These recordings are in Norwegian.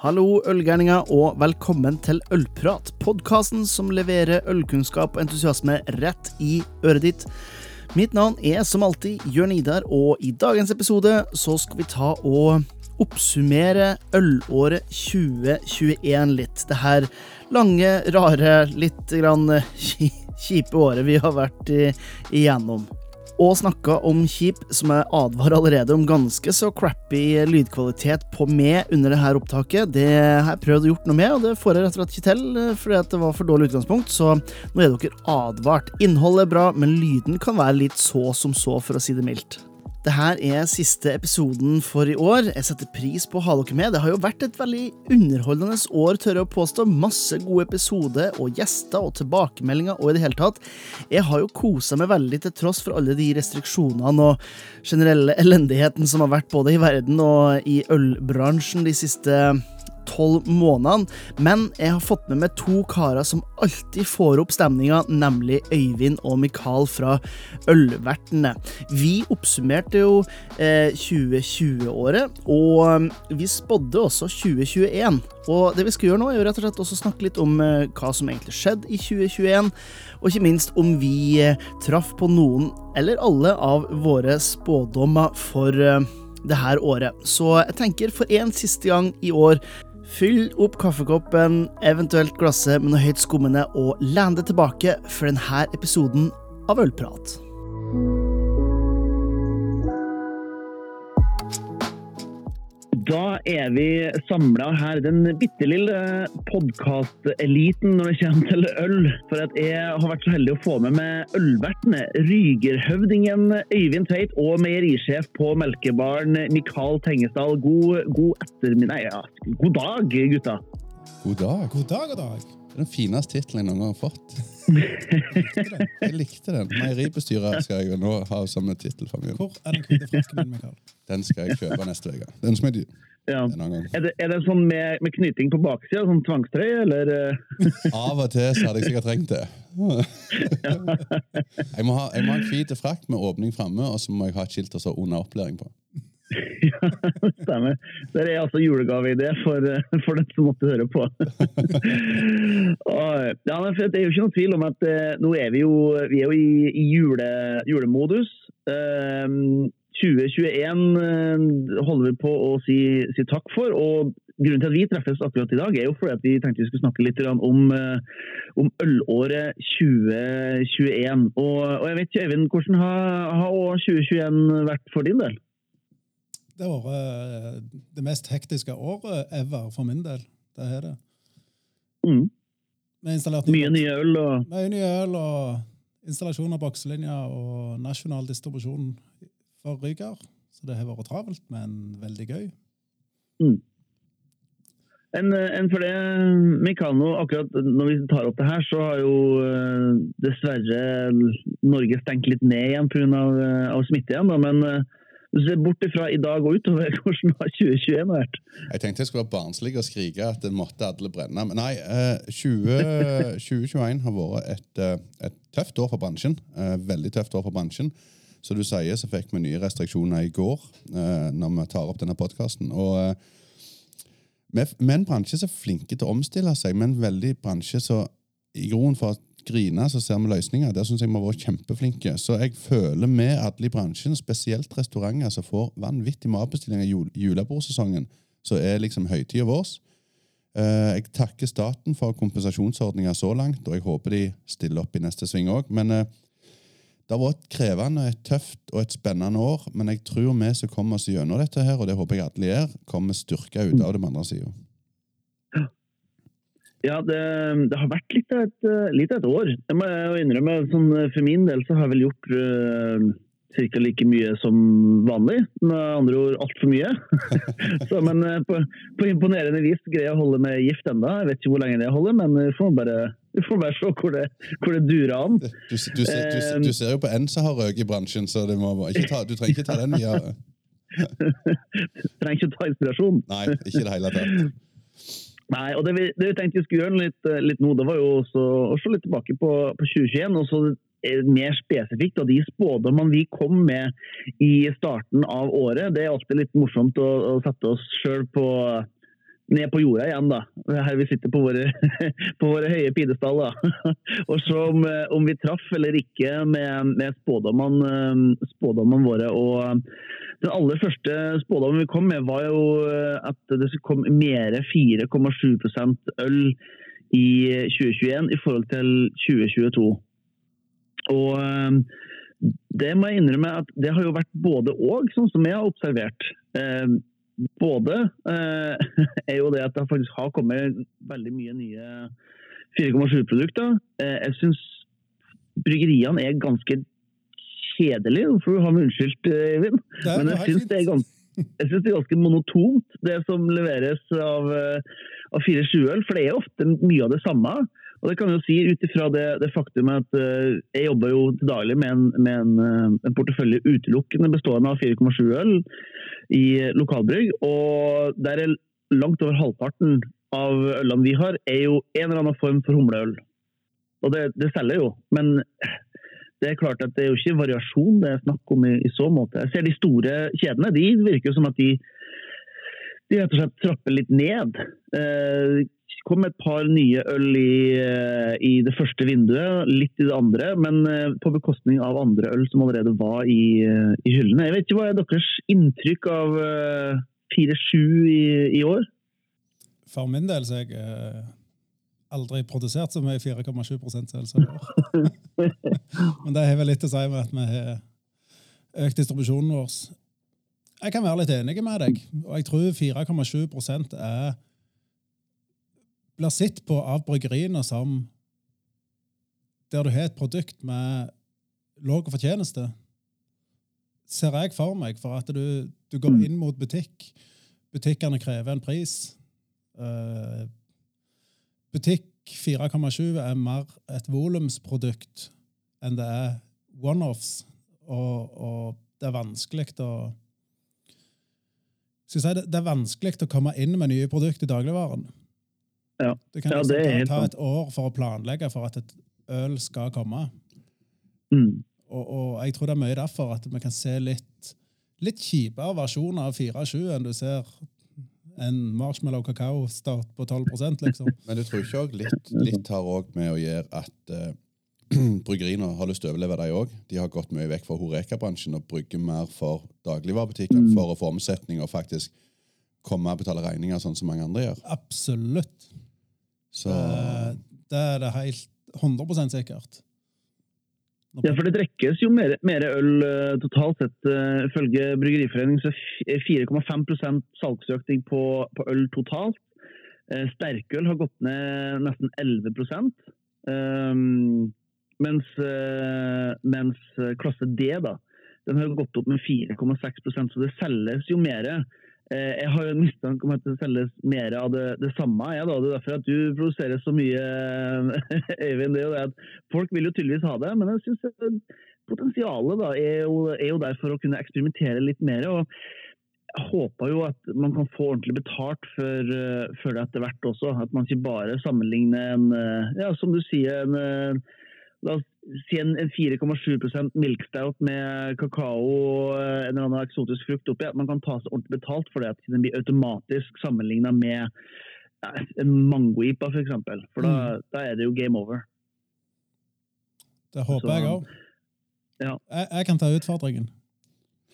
Hallo, ølgærninger, og velkommen til Ølprat, podkasten som leverer ølkunnskap og entusiasme rett i øret ditt. Mitt navn er som alltid Jørn Idar, og i dagens episode så skal vi ta og oppsummere ølåret 2021 litt. Det her lange, rare, litt grann kjipe året vi har vært igjennom og snakka om kjip, som jeg advarer allerede om ganske så crappy lydkvalitet på meg under det her opptaket. Det har jeg prøvd å gjort noe med, og det får jeg rett og slett ikke til eh, fordi det var for dårlig utgangspunkt, så nå er dere advart. Innholdet er bra, men lyden kan være litt så som så, for å si det mildt. Dette er siste episoden for i år. Jeg setter pris på å ha dere med. Det har jo vært et veldig underholdende år, tør jeg å påstå. Masse gode episoder og gjester og tilbakemeldinger og i det hele tatt. Jeg har jo kosa meg veldig til tross for alle de restriksjonene og generelle elendigheten som har vært både i verden og i ølbransjen de siste tolv månedene, men jeg har fått med meg to karer som alltid får opp stemninga, nemlig Øyvind og Mikael fra Ølvertene. Vi oppsummerte jo eh, 2020-året, og um, vi spådde også 2021. Og det vi skal gjøre nå, er jo rett og slett også snakke litt om eh, hva som egentlig skjedde i 2021, og ikke minst om vi eh, traff på noen eller alle av våre spådommer for eh, det her året. Så jeg tenker for en siste gang i år Fyll opp kaffekoppen, eventuelt glasset med noe høyt skummende, og len tilbake for denne episoden av Ølprat. Da er vi samla her, den bitte lille podkasteliten når det kommer til øl. For at jeg har vært så heldig å få med meg ølvertene. Rygerhøvdingen Øyvind Tveit og meierisjef på Melkebaren Mikael Tengesdal. God, god ettermiddag Nei, ja, god dag, gutta. God dag. God dag, god dag. Det er den fineste tittelen jeg noen gang har fått. Jeg likte den. Den. Meieribestyrer skal jeg jo nå ha som tittel. Hvor er den hvite flasken min, Mikael? Den skal jeg kjøpe neste uke. Den som du. ja. Er, det, er det sånn med, med knyting på baksida, sånn tvangstrøye, eller? Av og til så hadde jeg sikkert trengt det. jeg, må ha, jeg må ha en hvit frakt med åpning framme, og så må jeg ha et skilt og så under opplæring på. ja, stemmer. Det er altså julegaveidé for, for den som måtte høre på. ja, men Det er jo ikke noe tvil om at uh, nå er vi jo, vi er jo i, i jule, julemodus. Uh, 2021 uh, holder vi på å si, si, takk for. og Grunnen til at vi treffes akkurat i dag, er jo fordi at vi tenkte vi skulle snakke litt om, eh, om ølåret 2021. Og, og, jeg vet ikke, Øyvind, hvordan har, har 2021 vært for din del? Det har vært eh, det mest hektiske året ever for min del. Det er det. Mm. Mye nye øl og Mye nye øl og installasjon av bokselinjer og nasjonal distribusjon for Ryger. Så det har vært travelt, men veldig gøy. Mm. En, en for det, Mikano, akkurat når vi tar opp det her, så har jo eh, dessverre Norge stengt litt ned igjen pga. Av smitte igjen. Da, men bort ifra i dag og utover, hvordan har 2021 vært? Jeg tenkte jeg skulle være barnslig og skrike at det måtte alle brenne. Men nei, 20, eh, 2021 har vært et, eh, et, tøft år for bransjen. Eh, veldig tøft år for bransjen. Som du sier, så fikk vi nye restriksjoner i går når vi tar opp denne podkasten. Vi er en bransje som er flinke til å omstille seg, men en veldig bransje som i grunnen for at grine, så ser vi løsninger. Der syns jeg vi har vært kjempeflinke. Så jeg føler med alle i bransjen, spesielt restauranter, som får vanvittig matbestillinger i julebordsesongen, så er liksom høytida vår. Eh, jeg takker staten for kompensasjonsordninger så langt, og jeg håper de stiller opp i neste sving òg. Men eh, det har vært krevende, et tøft og et spennende år. Men jeg tror vi som kommer oss gjennom dette, her, og det håper jeg alle gjør, kommer styrka ut av det på andre sida. Ja, det, det, har vært litt av et, eh, litt av et år. Jeg må innrømme, sånn, eh, For min del så har jeg vel gjort uh, eh, ca. like mye som vanlig. Med andre ord altfor mye. så, men på, på, imponerende vis greier jeg å holde meg gift ennå. Jeg vet ikke hvor lenge det holder, men vi får bare, vi får bare se hvor det, hvor det durer an. Du, du, du, ser, du, ser jo på en som har røyk i bransjen, så ta, du trenger ikke ta den videre. trenger ikke ta inspirasjon. Nei, ikke i det hele tatt. Nei, og det vi, det vi, tenkte vi skulle gjøre litt, eh, litt nå, det var jo også å se litt tilbake på, på 2021. og så mer spesifikt av de spådommene vi kom med i starten av året. Det er alltid litt morsomt å, å sette oss sjøl på ned på jorda igjen, da. Her vi sitter på våre, på våre høye pidestall. da. Og se om, eh, om vi traff eller ikke med, med spådommene, eh, spådommene våre. Og den aller første spådommen vi kom med, var jo eh, at det skulle komme mer 4,7% øl i 2021 i forhold til 2022. Og eh, det må jeg innrømme at det har jo vært både og, sånn som jeg har observert. Både eh, er jo det at det faktisk har kommet veldig mye nye 4,7-produkter. Eh, jeg syns bryggeriene er ganske kjedelige, for du har meg unnskyldt, eh, Eivind. Men jeg syns det er ganske jeg synes det er ganske monotont, det som leveres av, eh, av 4-7-øl. For det er ofte mye av det samme. Og det kan jeg jo si ut ifra det, det faktum at uh, jeg jobber jo til daglig med en, med en, uh, en portefølje utelukkende bestående av 4,7-øl i lokalbrygg. Og der er langt over halvparten av ølene vi har, er jo en eller annen form for humleøl. Og det, det selger jo, men det er klart at det er jo ikke variasjon det er snakk om i, i så måte. Jeg ser de store kjedene, de virker jo som at de, de rett og slett trapper litt ned. Eh, kom et par nye øl i, eh, i det første vinduet, litt i det andre, men eh, på bekostning av andre øl som allerede var i, eh, i hyllene. Jeg vet ikke hva er deres inntrykk av eh, 4-7 i, i år? For min del så er jeg aldri produsert så mye 4,7 selskap. Men det har vel litt å si med at vi har økt distribusjonen vår. Jeg kan være litt enig med deg, og jeg tror 4,7% er blir sett på av bryggeriene som der du har et produkt med lav fortjeneste, ser jeg for meg, for at du, du går inn mot butikk. Butikkene krever en pris. Uh, butikk 4,7 er mer et volumsprodukt enn det er one-offs. Og, og det er vanskelig å skal jeg si, det, det er vanskelig å komme inn med nye produkter i dagligvaren. Ja. Det kan Ja, liksom det ta, ta et år for å planlegge for at et øl skal komme. Mm. Og, og jeg tror det er mye derfor at vi kan se litt, litt kjipere versjoner av 4-7 enn du ser en marshmallow kakao start på 12% liksom. Men du tror ikke også litt, litt har òg med å gjøre at uh, bryggeriene har lyst til å overleve, de òg. De har gått mye vekk fra Horeka-bransjen og brygger mer for dagligvarebutikkene for å få omsetning og faktisk komme og betale regninger, sånn som mange andre gjør. Absolutt. Så Eh, Det er det helt 100% sikkert. Ja, for det drikkes jo mer, øl eh, totalt sett. Uh, ifølge Bryggeriforeningen så er f- 4,5% salgsøkning på, på øl totalt. Eh, sterkøl har gått ned nesten 11 um, mens, eh, mens eh, klasse D da, den har gått opp med 4,6% så det selges jo mer. Eh, jeg har jo en mistanke om at det selges mer av det, det samme. Ja, da. Det er derfor at du produserer så mye, Øyvind. Det er jo det at folk vil jo tydeligvis ha det, men jeg synes potensialet da, er, jo, er jo der for å kunne eksperimentere litt mer. og jeg håper jo at man kan få ordentlig betalt for, eh, for det etter hvert også. At man ikke bare sammenligner en, eh, ja, som du sier, en, la oss si en, en 4,7 milkstout med kakao og eh, en eller annen eksotisk frukt oppi. At man kan ta seg ordentlig betalt for det. At den blir automatisk sammenligna med ja, en mangoipa, f.eks. For, eksempel. for da, da er det jo game over. Det håper Så- jeg òg. Ja. Jeg, jeg kan ta utfordringen.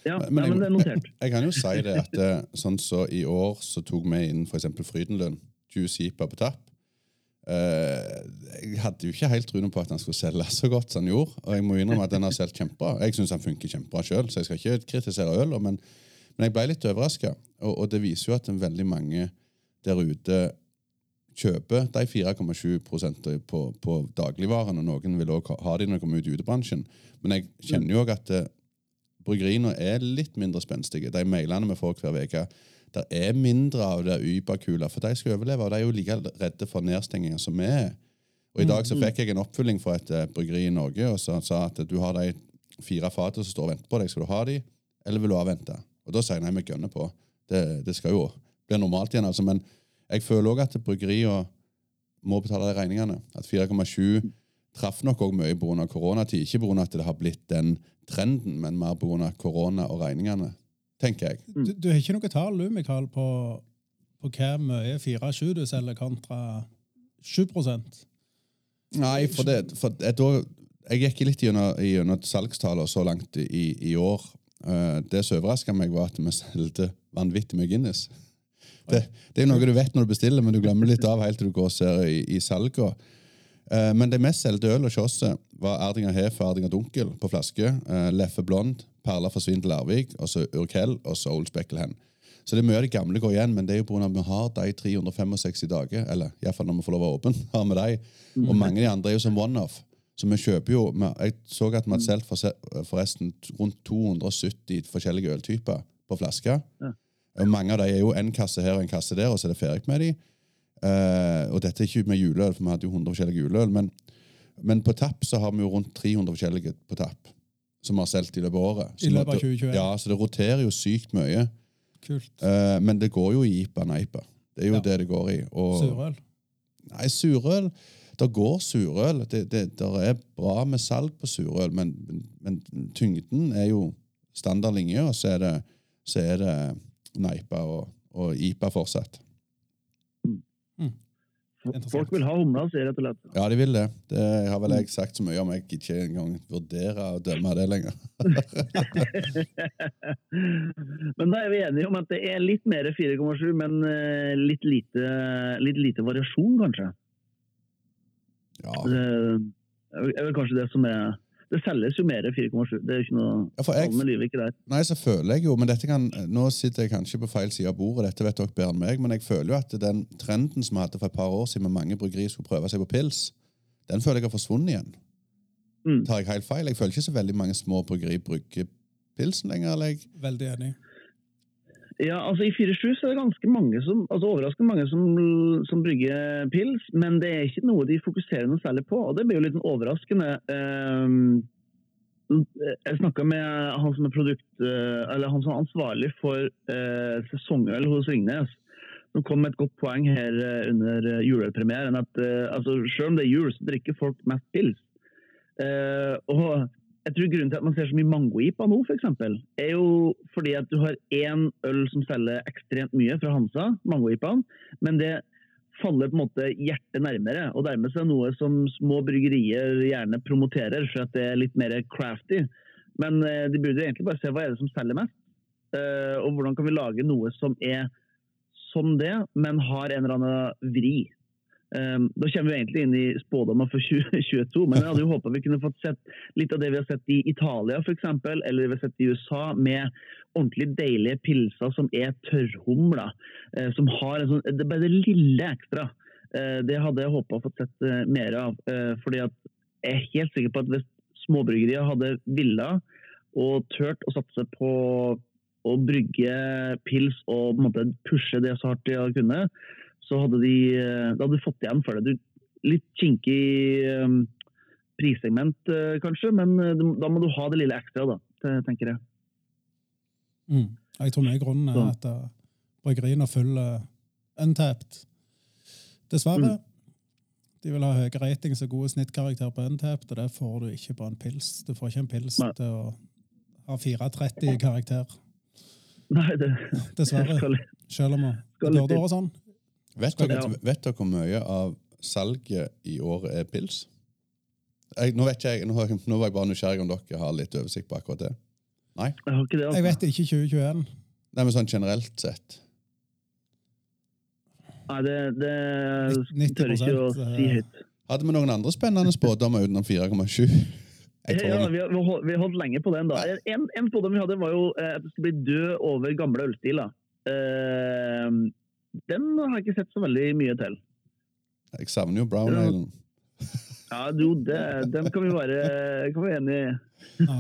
Ja, Men- men, men det er notert. Jeg kan jo si det at eh, sånn så i år så tok vi inn f.eks. Frydenlund, Juice Jeeper på tapp. Eh, jeg hadde jo ikke helt troen på at han skulle selge så godt som han gjorde. Og jeg må innrømme at den har solgt kjempebra. Jeg syns han funker kjempebra sjøl, så jeg skal ikke kritisere øl, men, men jeg ble litt overraska. Og, og det viser jo at veldig mange der ute kjøper de 4,7% på, på dagligvarene. noen vil også ha de når de kommer ut i utebransjen. Men jeg kjenner jo òg at eh, bryggeriene er litt mindre spenstige. De mailene vi får hver uke, der er mindre av det Uber-kula, for de skal overleve, og de er jo like redde for nedstenginger som vi er. Og I dag så fikk jeg en oppfylling fra et eh, bryggeri i Norge og så sa at du har de fire fatene som står og venter på deg. Skal du ha de, eller vil du avvente? Og Da sier jeg nei, vi gønner på. Det, det skal jo bli normalt igjen. altså, Men jeg føler òg at bryggeriene må betale de regningene. At 4,7 traff nok òg mye pga. koronatid. Ikke pga. at det har blitt den trenden, men mer pga. korona og regningene, tenker jeg. Du, du har ikke noe tall, du, Mikael, på, på hva mye 4-7 du selger kontra 7 Nei, for det, for det da, Jeg gikk litt gjennom, salgstallene så langt i, i år. Eh, det som overraska meg, var at vi solgte vanvittig mye Guinness. Det, det er noe du vet når du bestiller, men du glemmer litt av helt til du går og ser i, i salgene. Eh, men det mest solgte øl hos oss var Erdinger Hefe og Erdinger Dunkel på flaske. Eh, Leffe Blond, Perla forsvinner til Larvik, og så Urkel og så Old Speckelhen. Så det er mye av de gamle går igjen, men det er jo pga. at vi har de 365 dager, eller iallfall når vi får lov å være åpne, har vi de. Og mange av de andre er jo som one-off. Så vi kjøper jo Jeg så at vi hadde solgt forresten rundt 270 forskjellige øltyper på flaske. Og Mange av de er jo en kasse her og en kasse der, og så er det ferdig med de. Eh, og dette er ikke med juleøl, for vi hadde jo 100 forskjellige juleøl. Men, men på tapp så har vi jo rundt 300 forskjellige på tapp. Som vi har solgt i løpet av året. Så I løpet av 2021. Ja, så det roterer jo sykt mye. Kult. Uh, men det går jo i IPA Neipa. Det er jo Ja. det det går i. Og, Surøl. Nei, surøl Det går surøl. Det, det der er bra med salg på surøl, men, men tyngden er jo standard linje, og så er det, så er det Neipa og, og IPA fortsatt. Folk vil ha humla, sier rett og slett. Ja, de vil det. Det har vel jeg sagt så mye om. Jeg ikke engang vurderer å dømme det lenger. Men da er vi enige om at det er litt mer 4,7, men eh, litt lite, litt lite variasjon, kanskje. Ja, Det er vel kanskje det som er Det selges jo mer 4,7. Det er jo ikke noe Ja, for jeg- livet ikke der. Nei, så føler jeg jo, men dette kan, Nå sitter jeg kanskje på feil side av bordet, dette vet dere bedre enn meg, men jeg føler jo at den trenden som vi hadde for et par år siden med mange bryggerier skulle prøve seg på pils, den føler jeg har forsvunnet igjen. Mm. Tar jeg helt feil? Jeg føler ikke så veldig mange små bryggerier brygger pilsen lenger. eller jeg... Veldig enig. Ja, altså I 4-7 er det ganske mange som, altså overraskende mange som, som brygger pils, men det er ikke noe de fokuserer noe særlig på. og Det blir jo litt overraskende. Ehm, Jeg snakka med han som er produkt, eh, eller han som er ansvarlig for eh, sesongøl hos Ringnes. Som kom med et godt poeng her eh, under eh, julepremieren. at eh, altså, Selv om det er jul, så drikker folk mest pils. Eh, og jeg tror Grunnen til at man ser så mye mango-ipa nå, eksempel, er jo fordi at du har én øl som selger ekstremt mye fra Hansa, mango-ipaen, men det faller på en måte hjertet nærmere. Og dermed så er det noe som små bryggerier gjerne promoterer, for at det er litt mer crafty. Men eh, de burde egentlig bare se hva er det som selger mest, eh, og hvordan kan vi lage noe som er som det, men har en eller annen vri. Da kommer vi egentlig inn i spådommer for 2022, men jeg hadde jo håpa vi kunne fått sett litt av det vi har sett i Italia f.eks., eller vi har sett i USA, med ordentlig deilige pilser som er tørrhumla. eh, som har en sånn, det bare det lille ekstra. Eh, det hadde jeg håpa å få sett eh, mer av. eh, fordi at jeg er helt sikker på at hvis småbryggerier hadde villa og turt å satse på å brygge pils og på en måte pushe det så hardt de hadde kunnet, så hadde de, de hadde fått igjen for det. Du, litt kinkig um, prissegment uh, kanskje, men eh, da må du ha det lille ekstra, da, tenker jeg. Mm. Jeg tror mye grunnen er at uh, bryggeriene følger untapped. Dessverre. Mm. De vil ha høye ratings og gode snittkarakterer på untapped, og det får du ikke på en pils. Du får ikke en pils Nei. til å ha 4,30 i karakter. Nei, det Dessverre. Selv om det burde vært sånn. Vet dere, Ja. vet dere hvor mye av salget i år er pils? Jeg, nå, vet jeg, nå, nå var jeg bare nysgjerrig om dere har litt oversikt på akkurat det. Nei? jeg har ikke det. Altså. Jeg vet ikke 2021. Nei, men sånn generelt sett. Nei, det, det tør jeg ikke å si høyt. Hadde vi noen andre spennende spådommer utenom 4,7? Ja, vi- vi har, vi har holdt- lenge på den. da. En, en spådom vi hadde, var jo eh, at det skulle bli død over gamle ølstiler. Eh, den har jeg ikke sett så veldig mye til. jeg savner jo brown Ja. Ja, jo, det, den kan vi være, kan vi være enig i. Ja.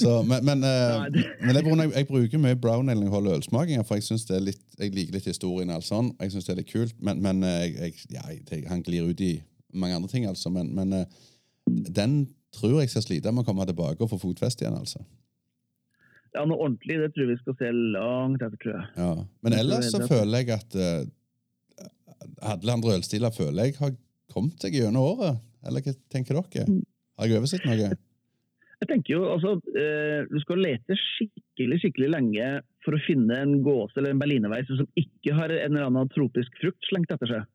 Så, men men, eh, Nei, det- men jeg, jeg bruker mye brown ale når jeg holder ølsmakinger, for jeg, synes det er litt, jeg liker litt historien. og alt sånn. Jeg synes det er litt kult, men, men eh, jeg, jeg, ja, jeg, han glir ut i mange andre ting, altså. Men, men eh, den tror jeg skal slite med å komme tilbake og få fotfeste igjen, altså. Ja, noe ordentlig, det tror jeg vi skal se langt etter, tror jeg. Ja. Men ellers så føler jeg at uh, alle andre ølstiler føler jeg har kommet seg gjennom året. Eller hva tenker dere? Mm. Har jeg oversett noe? Jeg tenker jo, altså, uh, Du skal lete skikkelig skikkelig lenge for å finne en gåse eller en berlinerveis som ikke har en eller annen tropisk frukt slengt etter seg.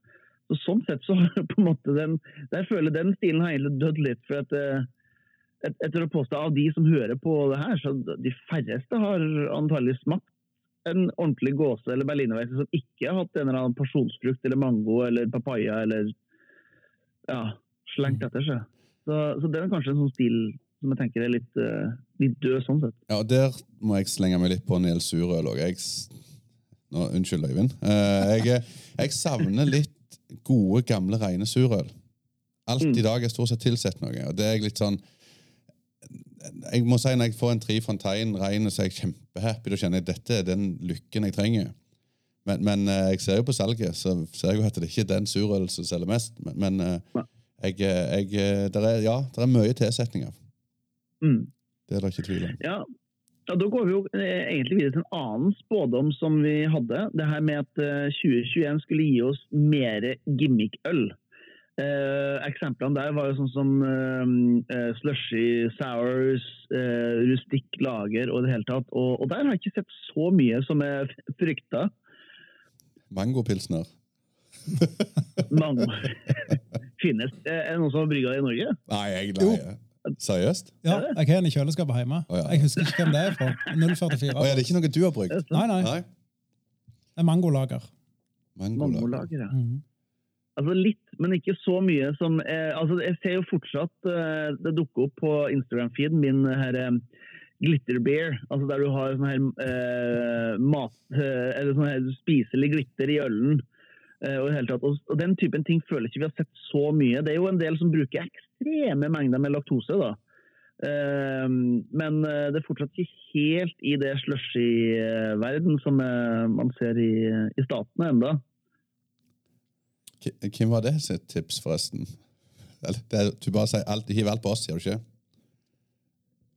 Så Sånn sett så har på en måte den, der føler den stilen har egentlig dødd litt. for at eh, et, Etter å påstå av de som hører på det her, så de færreste har antagelig smakt en ordentlig gåse eller berlinerveis som ikke har hatt en eller annen pasjonsfrukt eller mango eller papaya eller ja, slengt etter seg. Så, så det er kanskje en sånn stil som jeg tenker er litt, uh, litt død sånn sett. Ja, og Der må jeg slenge meg litt på Nils surøl òg. Unnskyld, Øyvind. Uh, jeg, jeg savner litt gode, gamle, rene surøl. Alt i dag er stort sett tilsett noe. og det er jeg litt sånn jeg må si Når jeg får en Tre Fontaine rein, så er jeg kjempehappy. Da kjenner jeg dette er den lykken jeg trenger. Men, men eh, jeg ser jo på salget, så ser jeg jo at det ikke er den surølen som selger mest. Men, men eh, jeg, jeg, eh, der er, ja, det er mye tilsetninger. Mm. Det er det ikke tvil om. Ja. ja, Da går vi jo egentlig videre til en annen spådom som vi hadde. Det her med at eh, 2021 skulle gi oss mer gimmick-øl. Eh, eksemplene der var jo sånn som eh, eh, slushy sours, eh, rustikk lager og i det hele tatt. Og, og der har jeg ikke sett så mye som jeg frykta. Mangopilsner. Mango. finnes. Eh, Er det noen som har brygga det i Norge? Nei, jeg nei. Seriøst? Ja, jeg har en i kjøleskapet hjemme. Oh, ja. Jeg husker ikke hvem det er fra. 044. Oh, ja, det er ikke noe du har brukt? Nei, nei. Nei? Det er mangolager. Mangolag. Mangolager, ja. Mhm. Altså Litt, men ikke så mye som eh, altså Jeg ser jo fortsatt eh, det dukker opp på Instagram-feeden min her eh, glitter beer. Altså der du har sånn her eh, mat eh, Eller sånn her spiselig glitter i ølen. Eh, og, i tatt. Og, og den typen ting føler ikke vi har sett så mye. Det er jo en del som bruker ekstreme mengder med laktose. da. Eh, men eh, det er fortsatt ikke helt i det slushy-verden som eh, man ser i, i statene enda. Hvem var det sitt tips, forresten? Eller, det er, du bare sier alt, hiver alt på oss, gjør du ikke?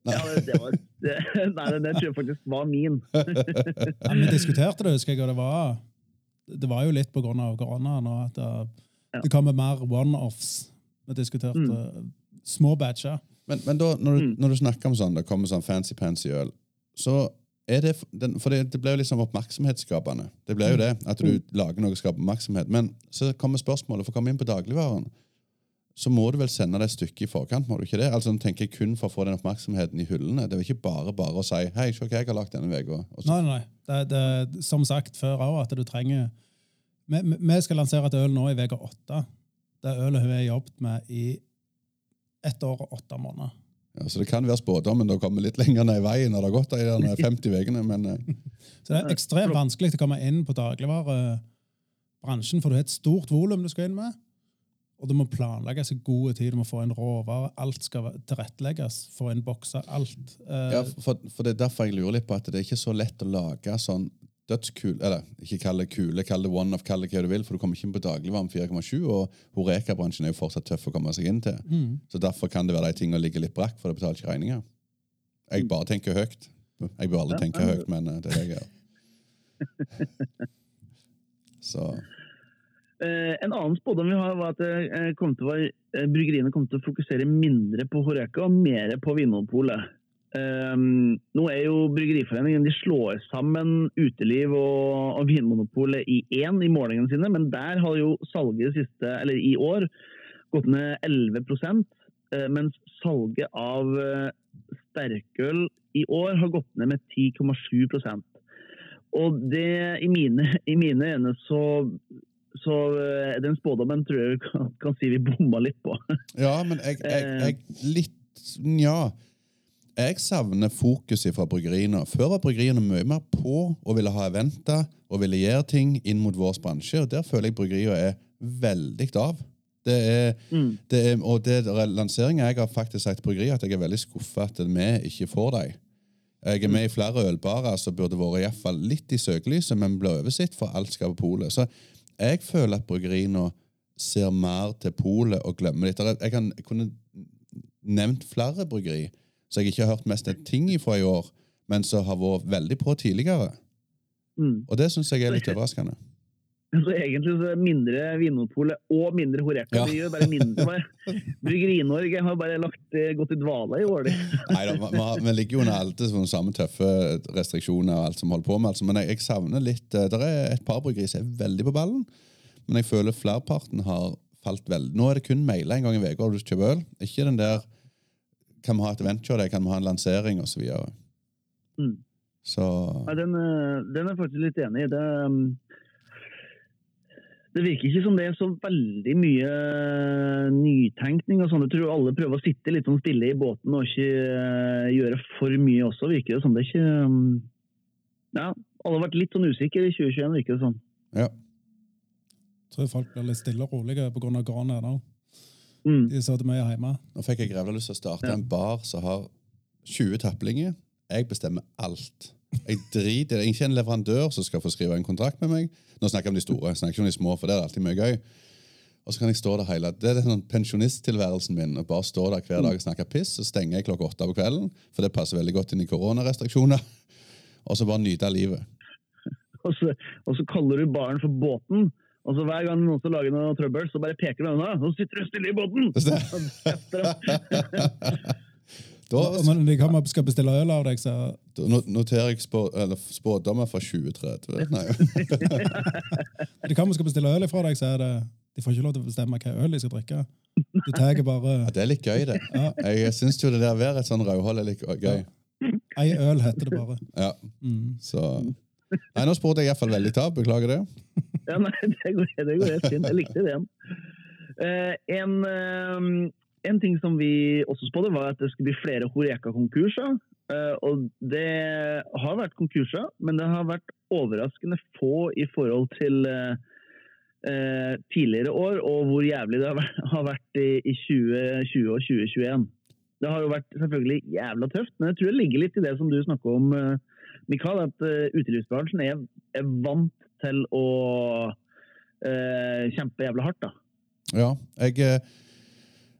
Ja, det, det var, det, nei, den tror jeg faktisk var min. Ja, vi diskuterte det, husker jeg, og det var, det var jo litt på grunn av koronaen. og at det, Ja. det kommer mer one-offs. Vi diskuterte små batcher. Men, men da, når, du, Mm. når du snakker om sånn, det kommer sånn fancy-pansy øl, så det den, For det, det ble jo liksom oppmerksomhetsskapende. Det ble jo det, at du lager noe og skaper oppmerksomhet. Men så kommer spørsmålet, for å komme inn på dagligvaren, så må du vel sende det et stykke i forkant, må du ikke det? Altså, nå tenker jeg kun for å få den oppmerksomheten i hyllene. Det er jo ikke bare bare å si 'hei, se hva jeg har lagt denne uka'. Nei, nei, nei. Det, det, som sagt før òg, at du trenger vi, vi- skal lansere et øl nå i uke åtte. Det ølet har jobbet med i ett år og åtte måneder. Ja, så det kan være spådommen da kommer litt lenger ned i veien når det har gått de der 50 ukene, men eh, Så det er ekstremt vanskelig å komme inn på dagligvarebransjen, for du har et stort volum du skal inn med. Og du må planlegges i god tid, du må få inn råvarer, alt skal tilrettelegges, få inn bokser, alt. Eh, Ja, for, for det er derfor jeg lurer litt på at det er ikke så lett å lage sånn dødskule Eller ikke kall det kule, kall det one-off, kall det hva du vil, for du kommer ikke inn på dagligvaren 4,7, og Horeka-bransjen er jo fortsatt tøff å komme seg inn til. mm. Så derfor kan det være de tingene ligger litt brakk, for det betaler ikke regninger. Jeg bare tenker høyt. Jeg bør aldri tenke høyt, men eh, det er det jeg gjør. Så Eh, en annen spådom vi har, var at eh, kom til bryggeriene kom til å fokusere mindre på Horeca og mer på Vinmonopolet. Eh, nå er jo Bryggeriforeningen de slår sammen uteliv og, og Vinmonopolet i én i målingene sine, men der har jo salget siste, eller i år gått ned 11 uh, mens salget av uh, sterkøl i år har gått ned med 10,7% Og det, i mine, i mine øyne så så uh, den spådommen tror jeg vi kan, kan si vi bomma litt på. Ja, men jeg, jeg, jeg litt Nja. Jeg savner fokuset fra bryggeriene. Før var bryggeriene mye mer på og ville ha eventer og ville gjøre ting inn mot vår bransje. og Der føler jeg bryggeriene er veldig av. Det er, Mm. det er, og det er lanseringen jeg har faktisk sagt til bryggeriet at jeg er veldig skuffa at vi ikke får dem. Jeg er med i flere ølbarer som burde vært i fall litt i søkelyset, men ble oversett, for alt skal på polet. Så jeg føler at bryggeriene ser mer til polet og glemmer litt. Jeg, kan, jeg kunne nevnt flere bryggeri så jeg ikke har hørt mest en ting ifra i år, men som har vært veldig på tidligere. Mm. Og det syns jeg er litt overraskende. Så egentlig så mindre Vinmonopolet og mindre Horeca. Ja. Gjør bare mindre. Bryggeri-Norge har bare lagt, eh, gått i dvale i år. Nei Neida, vi- ligger jo under alle sånne samme tøffe restriksjoner og alt som holder på med. Altså. Men jeg, jeg savner litt Det er et par bryggerier som er veldig på ballen, men jeg føler flerparten har falt veldig. Nå er det kun mailer en gang i uka du kjøper øl. Ikke den der Kan vi ha et venture der? kan vi ha en lansering osv. Så, videre. Mm. så ja, den, eh, den er jeg faktisk litt enig i. Det, um, det virker ikke som det er så veldig mye eh, nytenkning og sånn. Jeg tror alle prøver å sitte litt sånn stille i båten og ikke eh, gjøre for mye også, virker det som. Det er ikke um, Ja, alle har vært litt sånn usikre i 2021, virker det som. ja. Jeg tror folk blir litt stille og rolige pga. korona nå. Mm. De sitter mye hjemme. Nå fikk jeg grevla lyst til å starte Ja. en bar som har 20 taplinger. Jeg bestemmer alt. Jeg driter Det er Ikke en leverandør som skal få skrive en kontrakt med meg. Nå snakker jeg om de store, jeg snakker ikke om de små, for det er alltid mye gøy. Og så kan jeg stå der hele Det er sånn pensjonisttilværelsen min. å bare stå der hver dag og snakke piss. Så stenger jeg klokka åtte på kvelden, for det passer veldig godt inn i koronarestriksjoner. Og så bare nyte av livet. Og, så, og så kaller du baren for båten. Og så Hver gang noen skal lage noe trøbbel, så bare peker de unna. Nå sitter du stille i båten! Da, Men de kommer og skal bestille øl av deg, så da noterer jeg spå, eller spådommer fra 2030. Nei. de kommer og skal bestille øl fra deg, så er det De får ikke lov til å bestemme hva øl de skal drikke. Du tar bare Ja, det er litt gøy, det. Ja. Jeg syns jo det der været et sånn rødhold er litt gøy. Ei øl, heter det bare. Ja, Mm. så Nei, nå spurte jeg iallfall veldig tap. Beklager det. Ja, nei, det går, det går helt fint. Jeg likte ideen. Uh, en, uh, en ting som vi også spådde, var at det skulle bli flere Horeka-konkurser. Uh, og det har vært konkurser, men det har vært overraskende få i forhold til eh, eh, tidligere år, og hvor jævlig det har vært, i, i 2020 og 2021. Det har jo vært selvfølgelig jævla tøft, men jeg tror det ligger litt i det som du snakker om, eh, Mikael, at utelivsbransjen er, er vant til å eh, kjempe jævla hardt. da. Ja, jeg, eh,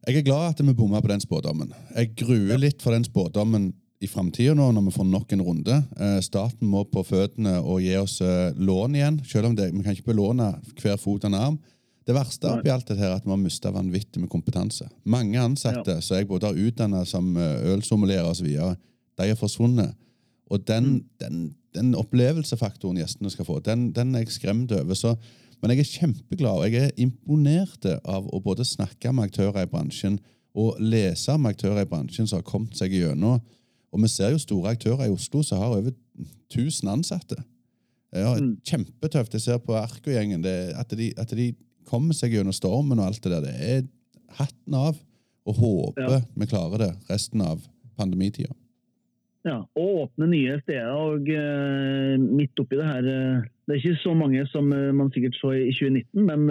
jeg er glad at vi bomma på den spådommen. Jeg gruer litt for den spådommen i framtida nå, når vi får nok en runde. Eh, Staten må på føttene og gi oss eh, lån igjen, selv om det, vi kan ikke belåne hver fot og en arm. Det verste oppi alt dette er at vi har mista vanvittig med kompetanse. Mange ansatte som jeg både har utdanna som eh, ølsommelier osv., de har forsvunnet. Og den, den, den opplevelsefaktoren gjestene skal få, den, den er jeg skremt over. Så, men jeg er kjempeglad, og jeg er imponert av å både snakke med aktører i bransjen og lese med aktører i bransjen som har kommet seg gjennom. Og vi ser jo store aktører i Oslo som har over 1000 ansatte. Ja, Mm. Kjempetøft. Jeg ser på Arko-gjengen. er At, de- at de kommer seg gjennom stormen og alt det der. Det er hatten av. Og håper Ja. vi klarer det resten av pandemitida. Ja, og åpne nye steder. og uh, Midt oppi det her uh, Det er ikke så mange som uh, man sikkert så i 2019, men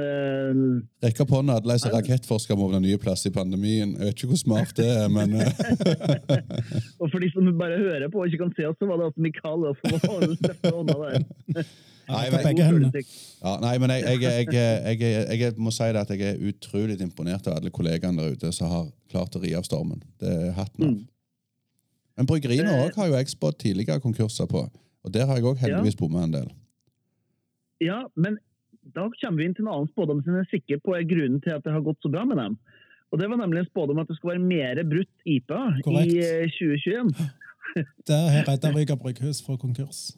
Rekk opp hånda alle som rakettforskere må åpne nye plasser i pandemien. Jeg vet ikke hvor smart det er, men og for de som bare hører på og ikke kan se oss, så var det altså Mikael da, som var hånda der. Nei, men- ja, Nei, men jeg, jeg, jeg, jeg, jeg, må si det at jeg er utrolig imponert av alle kollegaene der ute som har klart å ri av stormen. Det er hatten av. Mm. Men bryggeriene Eh. òg har jo jeg spådd tidligere konkurser på. Og der har jeg òg heldigvis bomma en del. Ja, men da kommer vi inn til en annen spådom som jeg er sikker på er grunnen til at det har gått så bra med dem. Og Det var nemlig en spådom at det skulle være mer brutt IPA Korrekt. i eh, 2021. Det har redda Ryga brygghus fra konkurs.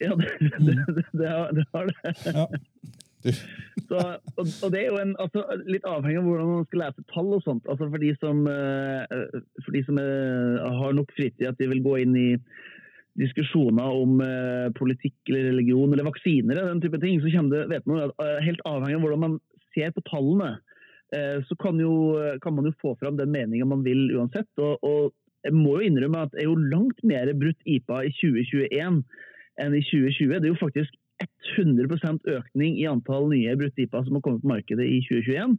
Ja, det, det, det, det, har, det har det. Ja. Så, og, og det er jo en, altså, litt avhengig av hvordan man skal lese tall og sånt. Altså for de som, eh, for de som eh, har nok fritid at de vil gå inn i diskusjoner om eh, politikk eller religion eller vaksiner, eller den type ting, så det, vet man, at, helt avhengig av hvordan man ser på tallene, så kan, jo, kan man jo få fram den meningen man vil uansett. Og, og jeg må jo innrømme at det er jo langt mer brutt IPA i 2021 enn i 2020. Det er jo faktisk 100% økning i antall nye bruttipa som har kommet på markedet i 2021.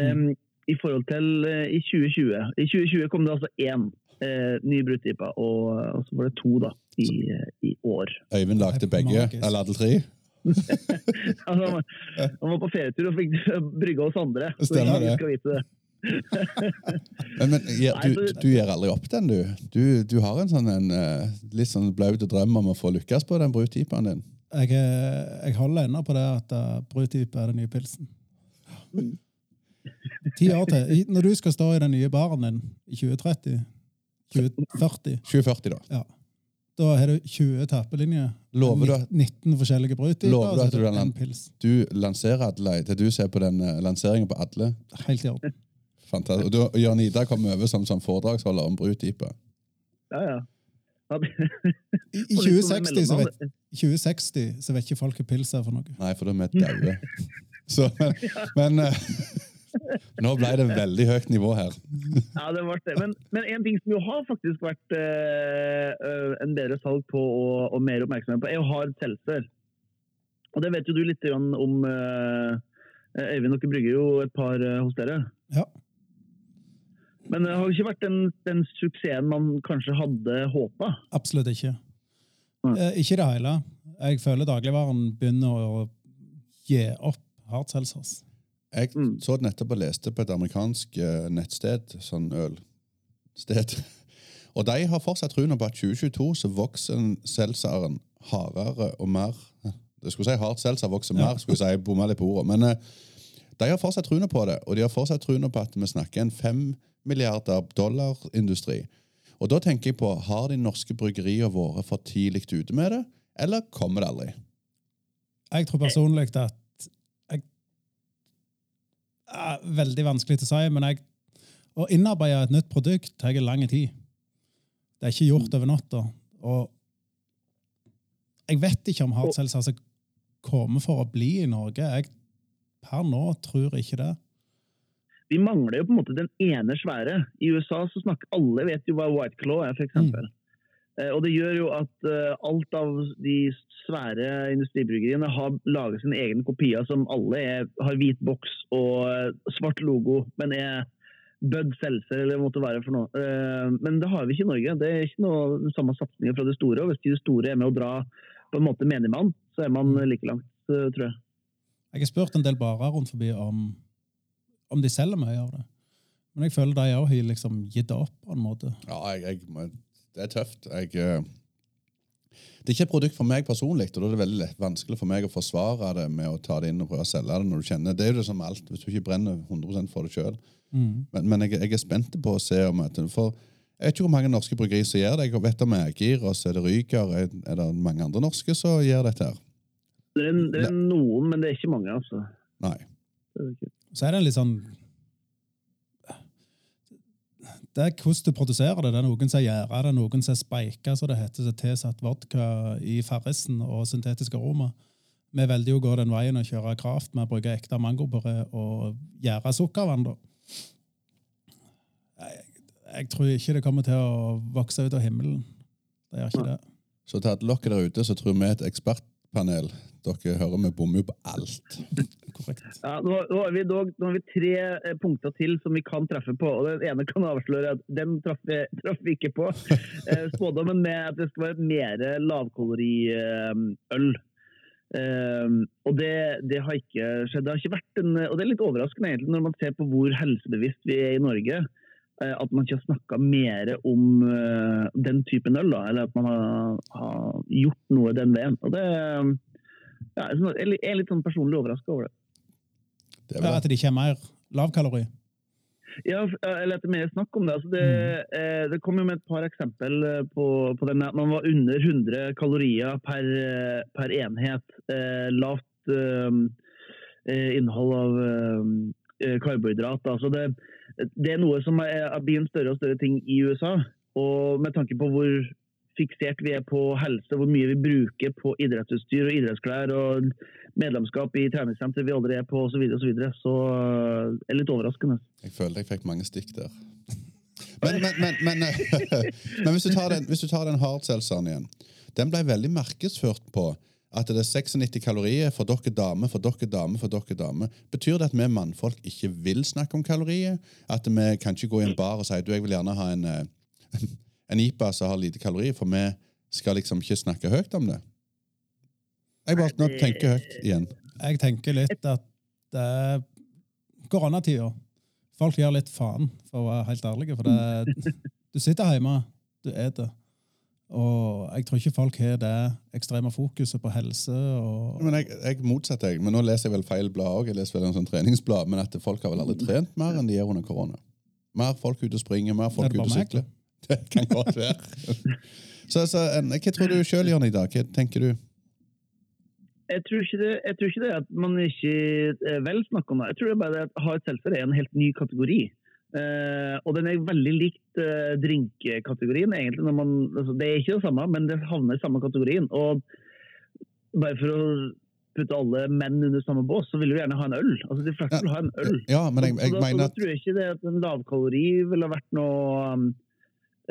Um, I forhold til uh, i 2020. I 2020 kom det altså én uh, ny bruttipa, og, og så var det to da, i, uh, i år. Øyvind lagde begge, eller alle tre. Altså, han, var, han var på ferietur og fikk brygge hos andre. Stemmer så det. skal vite det. Men, men ja, du, du gir aldri opp den, du. Du, du har en sånn en, eh, litt sånn blaut drøm om å få lykkes på den brutipaen din. Jeg, er- jeg holder ennå på det at uh, brudtype er den nye pilsen. Ti år til. I- Når du skal stå i den nye baren din i 2030, 2040, 2040, da. da har du 20 tappelinjer. Lover du, at- 19 forskjellige brudtyper. Lover du at du pils. du lanserer Adelaide til du ser på den uh, lanseringen på Adle. Helt i orden. Fantastisk. Og Jørn Ida kommer over som, som foredragsholder om brudtype. Ja, ja. I, i Og litt sånn 2060 så vet, 2060 så vet ikke folk hva pils er for noe. Nei, for da er vi daue. Så, men men eh, nå ble det veldig høyt nivå her. Ja, det ble det. Men, men en ting som jo har faktisk vært eh, eh, en bedre salg på og, og mer oppmerksomhet på, er jo hard seltzer. Og det vet jo du litt om, eh, Øyvind. Dere brygger jo et par eh, hos dere. Ja. Men det har jo ikke vært den, den suksessen man kanskje hadde håpa. Absolutt ikke. Eh, ikke i det hele. Jeg føler dagligvaren begynner å gi opp hard seltzers. Jeg Mm. så nettopp og leste på et amerikansk eh, nettsted, sånn ølsted. Og de har fortsatt troen på at 2022 så vokser seltseren hardere og mer Jeg skulle si hardt seltser vokser mer, skulle jeg si, bomma litt på ordet. Men eh, de har fortsatt troen på det, og de har fortsatt troen på at vi snakker en fem milliarder dollar-industri. Og da tenker jeg på, har de norske bryggeriene vært for tidlig ute med det, eller kommer det aldri? Jeg tror personlig at jeg, er Veldig vanskelig til å si, men jeg, å innarbeide et nytt produkt tar lang tid. Det er ikke gjort over natta. Og jeg vet ikke om hard altså, kommer for å bli i Norge. Jeg, per nå tror ikke det. Vi mangler jo på en måte den ene svære. I USA så snakker alle vet jo hva White Claw er, f.eks. Mm. Eh, Og det gjør jo at eh, alt av de svære industribryggeriene har laget sin egen kopier som alle er, har hvit boks og eh, svart logo, men er Bud Seltzer eller måtte være for noe. Men det har vi ikke i Norge. Det er ikke noe samme satsingen fra det store. Og hvis de store er med å dra på en måte menigmann, så er man like langt, tror jeg. Jeg har spurt en del barer rundt forbi om, om de selger mye av det. Men jeg føler de òg har liksom gitt opp på en måte. Ja, jeg, jeg, det er tøft. Jeg, eh, det er ikke et produkt for meg personlig, og da er det veldig lett, vanskelig for meg å forsvare det med å ta det inn og prøve å selge det når du kjenner. Det er jo det som alt, hvis du ikke brenner 100% for det sjøl. Mm. Men, men jeg, jeg er spent på å se om at For jeg vet ikke hvor mange norske bryggerier som gjør det. Jeg vet om Ægir, og så er det Ryker. Er, er det mange andre norske som gjør dette her? Det er, det er noen, men det er ikke mange, altså. Nei. Det er det ikke. Så er det en litt sånn Det er hvordan du produserer det. Det er noen som gjør det, er noen som speiker, så det heter, så tilsatt vodka i farrisen og syntetisk aroma. Vi velger å gå den veien og kjøre kraft med å bruke ekte mangopuré og gjøre sukkervann. Jeg, jeg tror ikke det kommer til å vokse ut av himmelen. Det gjør ikke det. Så til alle dere der ute så tror vi er et ekspertpanel. Dere hører vi bommer jo på alt. Korrekt. Ja, nå, nå, har vi, dog, nå har vi tre eh, punkter til som vi kan treffe på. og Den ene kan avsløre at den traff vi, traff vi ikke på. Eh, spådommen med at det skal være mer lavkaloriøl. Eh, og det, det har ikke skjedd. Det har ikke vært en, og det er litt overraskende egentlig når man ser på hvor helsebevisst vi er i Norge. Eh, At man ikke har snakka mer om eh, den typen øl, da, eller at man har, har gjort noe den veien. Og det ja, jeg er litt- jeg litt sånn personlig overraska over det. Det Ja, at det ikke er mer lavkalori. Ja, eller at det er mer snakk om det. Altså det, eh, det kom jo med et par eksempel eh, på, på den at man var under 100 kalorier per, per enhet. Eh, lavt eh, innhold av eh, karbohydrat. Altså det, det er noe som har en større og større ting i USA. Og med tanke på hvor fiksert vi er på helse, hvor mye vi bruker på idrettsutstyr og idrettsklær og medlemskap i treningssenter vi aldri er på osv., så, videre, og så, videre, så det er det litt overraskende. Jeg føler jeg fikk mange stikk der. Men, men, men, men, men hvis, du tar den, hvis du igjen Den ble veldig markedsført på at det er 96 kalorier for dere damer, for dere damer, for dere damer. Betyr det at vi mannfolk ikke vil snakke om kalorier? At vi kan ikke gå i en bar og si du, jeg vil gjerne ha en, eh, en IPA som har lite kalorier, for vi skal liksom ikke snakke høyt om det? Jeg bare nå tenker høyt igjen. Jeg tenker litt at det er koronatida. Folk gjør litt faen, for å være helt ærlig. For det, du sitter hjemme, du eter. Og jeg tror ikke folk har det ekstreme fokuset på helse. og... Men jeg, jeg motsetter deg. Men nå leser jeg vel feil blad òg. Jeg leser vel en sånn treningsblad, men at folk har vel aldri trent mer enn de gjør under korona. Mer folk ute og springer, mer folk ute og sykler. Det kan godt være. så, så, en, hva tror du sjøl, Jørn, i dag? Hva tenker du? Jeg tror, ikke det, jeg tror ikke det at man ikke eh, vel snakker om det. Jeg tror det bare det at hard seltzer er en helt ny kategori. Eh, og den er veldig likt uh, drinkkategorien. egentlig. Når man, altså, det er ikke det samme, men det havner i samme kategorien. Og bare for å putte alle menn under samme bås, så vil du gjerne ha en øl. Altså, De fleste Ja. vil ha en øl. Ja, men jeg, Så jeg da, så mener da tror jeg ikke det at en lavkalori ville vært noe,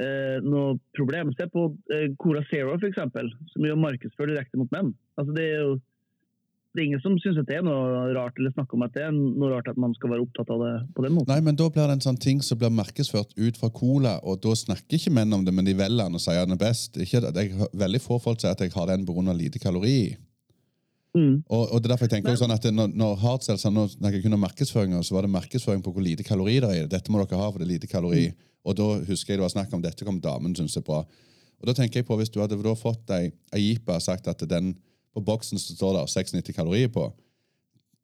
eh, noe problem. Se på eh, Cola Zero, eksempel, som jo markedsfører direkte mot menn. Altså, det er jo det er ingen som syns det er noe rart eller snakker om at det er noe rart at man skal være opptatt av det på den måten. Nei, men Da blir det en sånn ting som blir markedsført ut fra cola, og da snakker ikke menn om det, men de velger den og sier den er best. Ikke, jeg, veldig få folk sier at jeg har den pga. lite kalori. Mm. Og, og det er derfor jeg tenker også sånn at Når, Når, når sa nå snakker kun om markedsføringa, så var det markedsføring på hvor lite kalori det er. Dette må dere ha, for det er lite kalori. Og da husker jeg det var snakk om dette kom damen synes er bra. Og da tenker jeg på, Hvis du hadde fått ei, ei jipa og sagt at den på boksen så står det 96 kalorier på,